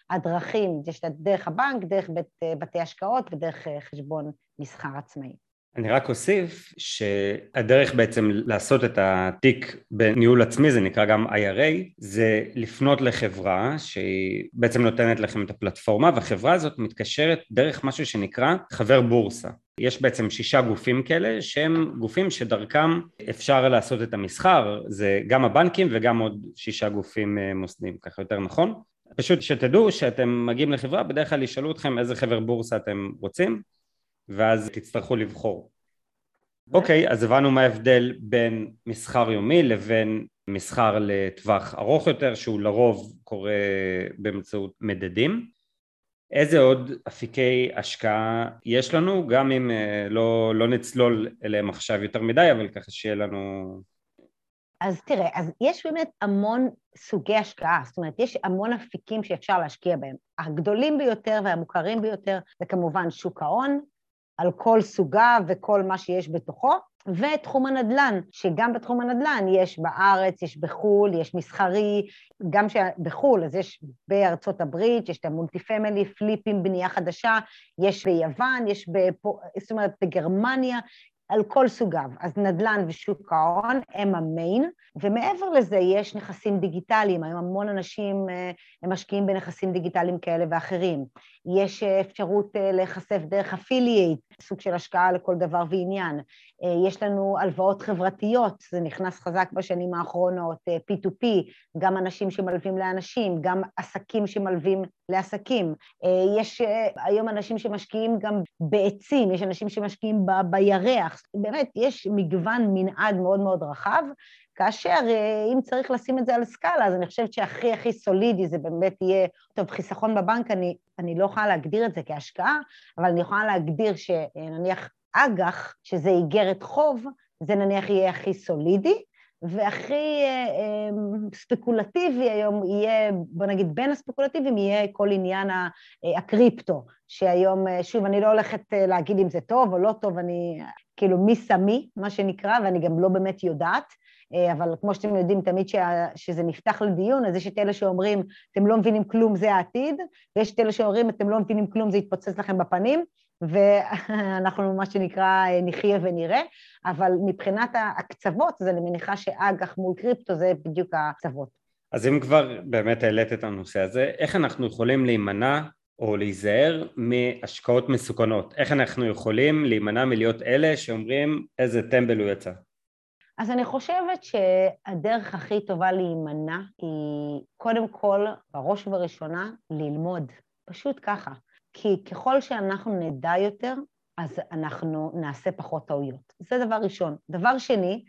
הדרכים, יש דרך הבנק, דרך בית, בתי השקעות ודרך אה, חשבון מסחר עצמאי.
אני רק אוסיף שהדרך בעצם לעשות את התיק בניהול עצמי, זה נקרא גם IRA, זה לפנות לחברה שהיא בעצם נותנת לכם את הפלטפורמה, והחברה הזאת מתקשרת דרך משהו שנקרא חבר בורסה. יש בעצם שישה גופים כאלה שהם גופים שדרכם אפשר לעשות את המסחר, זה גם הבנקים וגם עוד שישה גופים אה, מוסדיים, ככה יותר נכון? פשוט שתדעו שאתם מגיעים לחברה, בדרך כלל ישאלו אתכם איזה חבר בורסה אתם רוצים ואז תצטרכו לבחור. אוקיי, okay, אז הבנו מה ההבדל בין מסחר יומי לבין מסחר לטווח ארוך יותר, שהוא לרוב קורה באמצעות מדדים. איזה עוד אפיקי השקעה יש לנו, גם אם אה, לא, לא נצלול אליהם עכשיו יותר מדי, אבל ככה שיהיה לנו...
אז תראה, אז יש באמת המון סוגי השקעה, זאת אומרת, יש המון אפיקים שאפשר להשקיע בהם. הגדולים ביותר והמוכרים ביותר זה כמובן שוק ההון, על כל סוגיו וכל מה שיש בתוכו, ותחום הנדל"ן, שגם בתחום הנדל"ן יש בארץ, יש בחו"ל, יש מסחרי, גם בחו"ל, אז יש בארצות הברית, יש את המולטי פמילי, פליפים, בנייה חדשה, יש ביוון, יש בפו, זאת אומרת בגרמניה, על כל סוגיו. אז נדל"ן ושוק ההון הם המיין, ומעבר לזה יש נכסים דיגיטליים, היום המון אנשים אה, הם משקיעים בנכסים דיגיטליים כאלה ואחרים. יש אה, אפשרות אה, להיחשף דרך אפילייט, סוג של השקעה לכל דבר ועניין. יש לנו הלוואות חברתיות, זה נכנס חזק בשנים האחרונות, P2P, גם אנשים שמלווים לאנשים, גם עסקים שמלווים לעסקים. יש היום אנשים שמשקיעים גם בעצים, יש אנשים שמשקיעים ב- בירח, באמת, יש מגוון מנעד מאוד מאוד רחב, כאשר אה, אם צריך לשים את זה על סקאלה, אז אני חושבת שהכי הכי סולידי זה באמת יהיה, טוב, חיסכון בבנק, אני, אני לא יכולה להגדיר את זה כהשקעה, אבל אני יכולה להגדיר שנניח אג"ח, שזה איגרת חוב, זה נניח יהיה הכי סולידי, והכי אה, אה, ספקולטיבי היום יהיה, בוא נגיד בין הספקולטיביים יהיה כל עניין הקריפטו, שהיום, שוב, אני לא הולכת להגיד אם זה טוב או לא טוב, אני כאילו מי שמי, מה שנקרא, ואני גם לא באמת יודעת, אה, אבל כמו שאתם יודעים, תמיד שה, שזה נפתח לדיון, אז יש את אלה שאומרים, אתם לא מבינים כלום, זה העתיד, ויש את אלה שאומרים, אתם לא מבינים כלום, זה יתפוצץ לכם בפנים, ואנחנו, מה שנקרא, נחיה ונראה, אבל מבחינת הקצוות, אז אני מניחה שאג"ח מול קריפטו זה בדיוק הקצוות.
אז אם כבר באמת העלית את הנושא הזה, איך אנחנו יכולים להימנע או להיזהר מהשקעות מסוכנות? איך אנחנו יכולים להימנע מלהיות אלה שאומרים איזה טמבל הוא יצא?
אז אני חושבת שהדרך הכי טובה להימנע היא קודם כל, בראש ובראשונה, ללמוד. פשוט ככה. כי ככל שאנחנו נדע יותר, אז אנחנו נעשה פחות טעויות. זה דבר ראשון. דבר שני,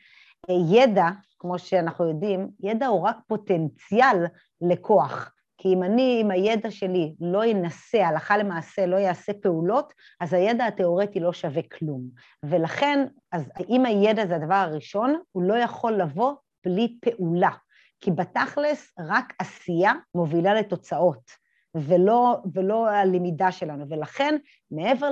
ידע, כמו שאנחנו יודעים, ידע הוא רק פוטנציאל לכוח. כי אם אני, עם הידע שלי, לא אנסה, הלכה למעשה, לא יעשה פעולות, אז הידע התיאורטי לא שווה כלום. ולכן, אז אם הידע זה הדבר הראשון, הוא לא יכול לבוא בלי פעולה. כי בתכלס, רק עשייה מובילה לתוצאות. ולא, ולא הלמידה שלנו. ולכן, מעבר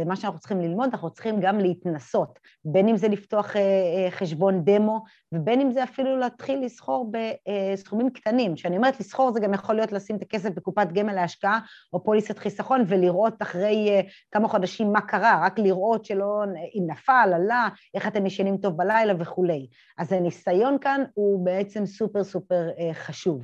למה שאנחנו צריכים ללמוד, אנחנו צריכים גם להתנסות, בין אם זה לפתוח אה, אה, חשבון דמו, ובין אם זה אפילו להתחיל לסחור בסכומים קטנים. כשאני אומרת לסחור, זה גם יכול להיות לשים את הכסף בקופת גמל להשקעה, או פוליסת חיסכון, ולראות אחרי אה, כמה חודשים מה קרה, רק לראות שלא, אם נפל, עלה, איך אתם ישנים טוב בלילה וכולי. אז הניסיון כאן הוא בעצם סופר סופר חשוב.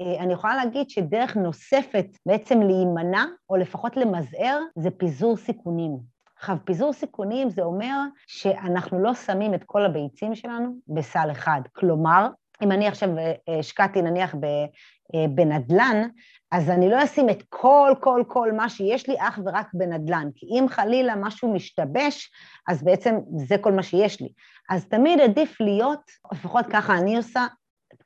אה, אני יכולה להגיד שדרך נוספת בעצם להימנע, או לפחות למזער, זה פיזור סיכונים. עכשיו, פיזור סיכונים זה אומר שאנחנו לא שמים את כל הביצים שלנו בסל אחד. כלומר, אם אני עכשיו אה, השקעתי נניח אה, בנדלן, אז אני לא אשים את כל, כל, כל מה שיש לי אך ורק בנדלן, כי אם חלילה משהו משתבש, אז בעצם זה כל מה שיש לי. אז תמיד עדיף להיות, לפחות ככה אני עושה,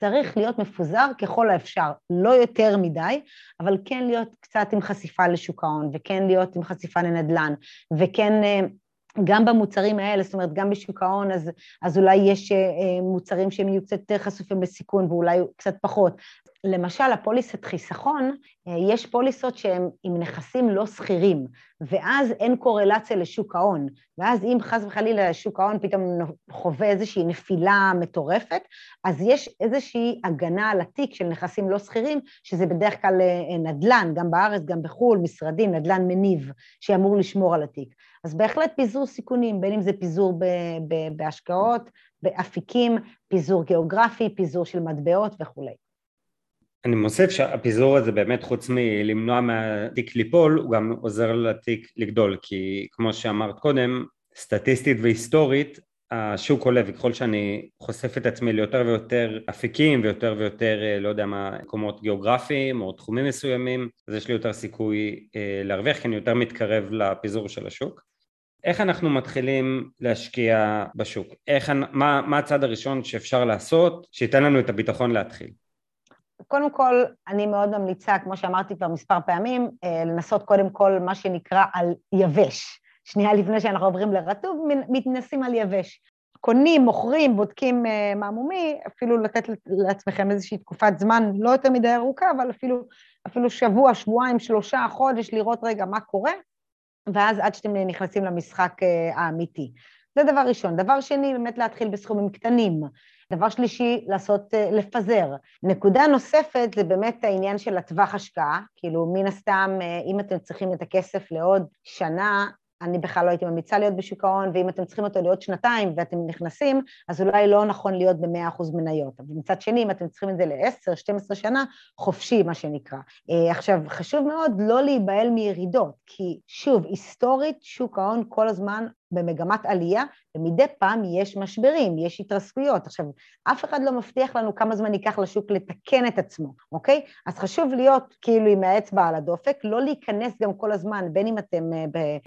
צריך להיות מפוזר ככל האפשר, לא יותר מדי, אבל כן להיות קצת עם חשיפה לשוק ההון, וכן להיות עם חשיפה לנדל"ן, וכן אה, גם במוצרים האלה, זאת אומרת, גם בשוק ההון, אז, אז אולי יש אה, מוצרים שהם יהיו קצת יותר חשופים לסיכון ואולי קצת פחות. למשל, הפוליסת חיסכון, אה, יש פוליסות שהן עם נכסים לא שכירים, ואז אין קורלציה לשוק ההון, ואז אם חס וחלילה שוק ההון פתאום חווה איזושהי נפילה מטורפת, אז יש איזושהי הגנה על התיק של נכסים לא שכירים, שזה בדרך כלל אה, נדל"ן, גם בארץ, גם בחו"ל, משרדים, נדל"ן מניב, שאמור לשמור על התיק. אז בהחלט פיזור סיכונים, בין אם זה פיזור בהשקעות, באפיקים, פיזור גיאוגרפי, פיזור של מטבעות וכולי.
אני מוסיף שהפיזור הזה באמת חוץ מלמנוע מהתיק ליפול הוא גם עוזר לתיק לגדול כי כמו שאמרת קודם סטטיסטית והיסטורית השוק עולה וככל שאני חושף את עצמי ליותר ויותר אפיקים ויותר ויותר אה, לא יודע מה מקומות גיאוגרפיים או תחומים מסוימים אז יש לי יותר סיכוי אה, להרוויח כי אני יותר מתקרב לפיזור של השוק איך אנחנו מתחילים להשקיע בשוק? איך, מה, מה הצעד הראשון שאפשר לעשות שייתן לנו את הביטחון להתחיל?
קודם כל, אני מאוד ממליצה, כמו שאמרתי כבר מספר פעמים, אה, לנסות קודם כל מה שנקרא על יבש. שנייה לפני שאנחנו עוברים לרטוב, מתנסים על יבש. קונים, מוכרים, בודקים uh, מעמומי, אפילו לתת לעצמכם איזושהי תקופת זמן לא יותר מדי ארוכה, אבל אפילו, אפילו שבוע, שבועיים, שלושה, חודש, לראות רגע מה קורה, ואז עד שאתם נכנסים למשחק uh, האמיתי. זה דבר ראשון. דבר שני, באמת להתחיל בסכומים קטנים. דבר שלישי, לעשות, uh, לפזר. נקודה נוספת זה באמת העניין של הטווח השקעה, כאילו מן הסתם, uh, אם אתם צריכים את הכסף לעוד שנה, אני בכלל לא הייתי ממליצה להיות בשוק ההון, ואם אתם צריכים אותו להיות שנתיים ואתם נכנסים, אז אולי לא נכון להיות ב-100% מניות. אבל מצד שני, אם אתם צריכים את זה ל-10, 12 שנה, חופשי, מה שנקרא. אה, עכשיו, חשוב מאוד לא להיבהל מירידות, כי שוב, היסטורית, שוק ההון כל הזמן במגמת עלייה, ומדי פעם יש משברים, יש התרסקויות. עכשיו, אף אחד לא מבטיח לנו כמה זמן ייקח לשוק לתקן את עצמו, אוקיי? אז חשוב להיות כאילו עם האצבע על הדופק, לא להיכנס גם כל הזמן, בין אם אתם אה,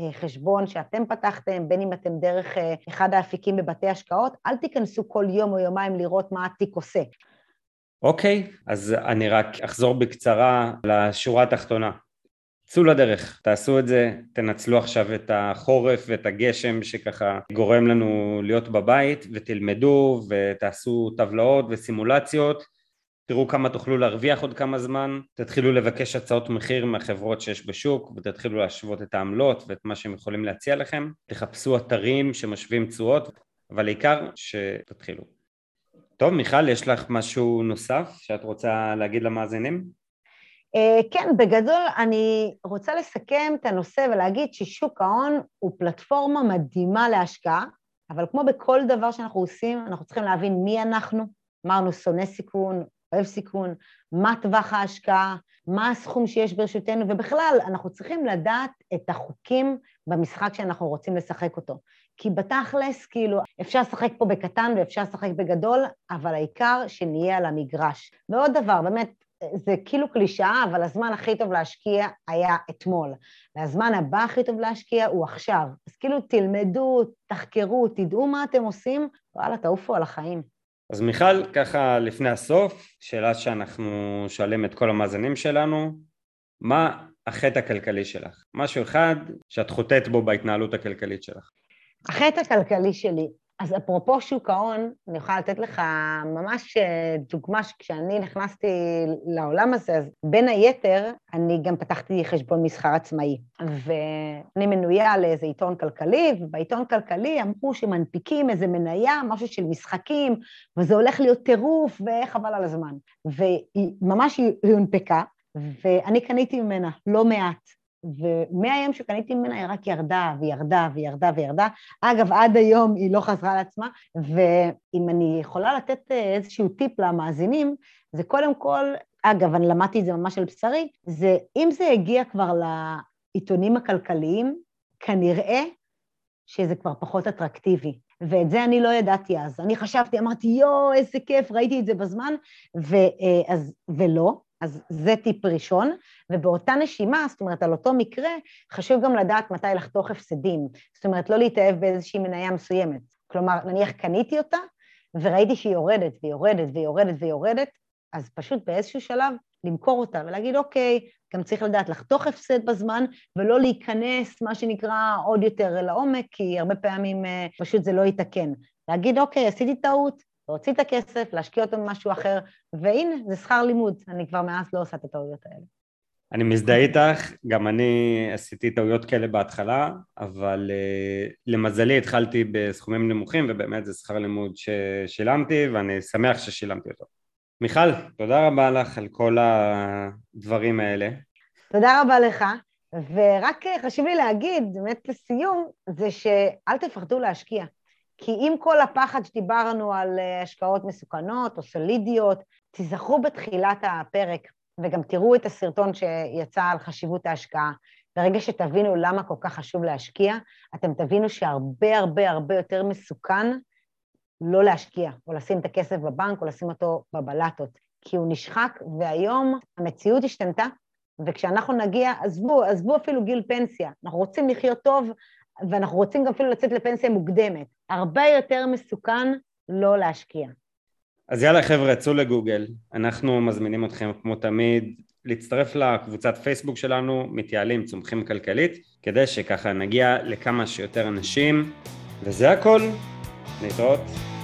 בחשבון שאתם פתחתם, בין אם אתם דרך אה, אחד האפיקים בבתי השקעות, אל תיכנסו כל יום או יומיים לראות מה התיק עושה.
אוקיי, אז אני רק אחזור בקצרה לשורה התחתונה. צאו לדרך, תעשו את זה, תנצלו עכשיו את החורף ואת הגשם שככה גורם לנו להיות בבית ותלמדו ותעשו טבלאות וסימולציות, תראו כמה תוכלו להרוויח עוד כמה זמן, תתחילו לבקש הצעות מחיר מהחברות שיש בשוק ותתחילו להשוות את העמלות ואת מה שהם יכולים להציע לכם, תחפשו אתרים שמשווים תשואות, אבל העיקר שתתחילו. טוב, מיכל, יש לך משהו נוסף שאת רוצה להגיד למאזינים?
אה, כן, בגדול אני רוצה לסכם את הנושא ולהגיד ששוק ההון הוא פלטפורמה מדהימה להשקעה, אבל כמו בכל דבר שאנחנו עושים, אנחנו צריכים להבין מי אנחנו, אמרנו שונא סיכון, אוהב סיכון, מה טווח ההשקעה, מה הסכום שיש ברשותנו, ובכלל, אנחנו צריכים לדעת את החוקים במשחק שאנחנו רוצים לשחק אותו. כי בתכלס, כאילו, אפשר לשחק פה בקטן ואפשר לשחק בגדול, אבל העיקר שנהיה על המגרש. ועוד דבר, באמת, זה כאילו קלישאה, אבל הזמן הכי טוב להשקיע היה אתמול. והזמן הבא הכי טוב להשקיע הוא עכשיו. אז כאילו תלמדו, תחקרו, תדעו מה אתם עושים, וואלה, תעופו על החיים.
אז מיכל, ככה לפני הסוף, שאלה שאנחנו שואלים את כל המאזינים שלנו, מה החטא הכלכלי שלך? משהו אחד שאת חוטאת בו בהתנהלות הכלכלית שלך.
החטא הכלכלי שלי, אז אפרופו שוק ההון, אני יכולה לתת לך ממש אה, דוגמה שכשאני נכנסתי לעולם הזה, אז בין היתר, אני גם פתחתי חשבון מסחר עצמאי. ואני מנויה לאיזה עיתון כלכלי, ובעיתון כלכלי אמרו שמנפיקים איזה מניה, משהו של משחקים, וזה הולך להיות טירוף, וחבל על הזמן. וממש היא הונפקה, ואני קניתי ממנה לא מעט. ומהיום שקניתי ממנה היא רק ירדה וירדה וירדה וירדה. אגב, עד היום היא לא חזרה לעצמה, ואם אני יכולה לתת אה, איזשהו טיפ למאזינים, זה קודם כל, אגב, אני למדתי את זה ממש על בשרי, זה אם זה הגיע כבר לעיתונים הכלכליים, כנראה שזה כבר פחות אטרקטיבי. ואת זה אני לא ידעתי אז. אני חשבתי, אמרתי, יואו, איזה כיף, ראיתי את זה בזמן, ואז, אה, ולא. אז זה טיפ ראשון, ובאותה נשימה, זאת אומרת, על אותו מקרה, חשוב גם לדעת מתי לחתוך הפסדים. זאת אומרת, לא להתאהב באיזושהי מניה מסוימת. כלומר, נניח קניתי אותה, וראיתי שהיא יורדת ויורדת ויורדת ויורדת, אז פשוט באיזשהו שלב למכור אותה ולהגיד, אוקיי, גם צריך לדעת לחתוך הפסד בזמן, ולא להיכנס, מה שנקרא, עוד יותר לעומק, כי הרבה פעמים אה, פשוט זה לא יתקן. להגיד, אוקיי, עשיתי טעות, להוציא את הכסף, להשקיע אותו במשהו אחר, והנה, זה שכר לימוד, אני כבר מאז לא עושה את הטעויות האלה.
אני מזדהה איתך, גם אני עשיתי טעויות כאלה בהתחלה, אבל uh, למזלי התחלתי בסכומים נמוכים, ובאמת זה שכר לימוד ששילמתי, ואני שמח ששילמתי אותו. מיכל, תודה רבה לך על כל הדברים האלה.
תודה רבה לך, ורק חשוב לי להגיד, באמת לסיום, זה שאל תפחדו להשקיע. כי עם כל הפחד שדיברנו על אה, השקעות מסוכנות או סולידיות, תיזכרו בתחילת הפרק וגם תראו את הסרטון שיצא על חשיבות ההשקעה. ברגע שתבינו למה כל כך חשוב להשקיע, אתם תבינו שהרבה הרבה הרבה יותר מסוכן לא להשקיע, או לשים את הכסף בבנק, או לשים אותו בבלטות, כי הוא נשחק, והיום המציאות השתנתה, וכשאנחנו נגיע, עזבו, עזבו אפילו גיל פנסיה, אנחנו רוצים לחיות טוב, ואנחנו רוצים גם אפילו לצאת לפנסיה מוקדמת. הרבה יותר מסוכן לא להשקיע.
אז יאללה חבר'ה, צאו לגוגל, אנחנו מזמינים אתכם כמו תמיד להצטרף לקבוצת פייסבוק שלנו, מתייעלים צומחים כלכלית, כדי שככה נגיע לכמה שיותר אנשים, וזה הכל, להתראות.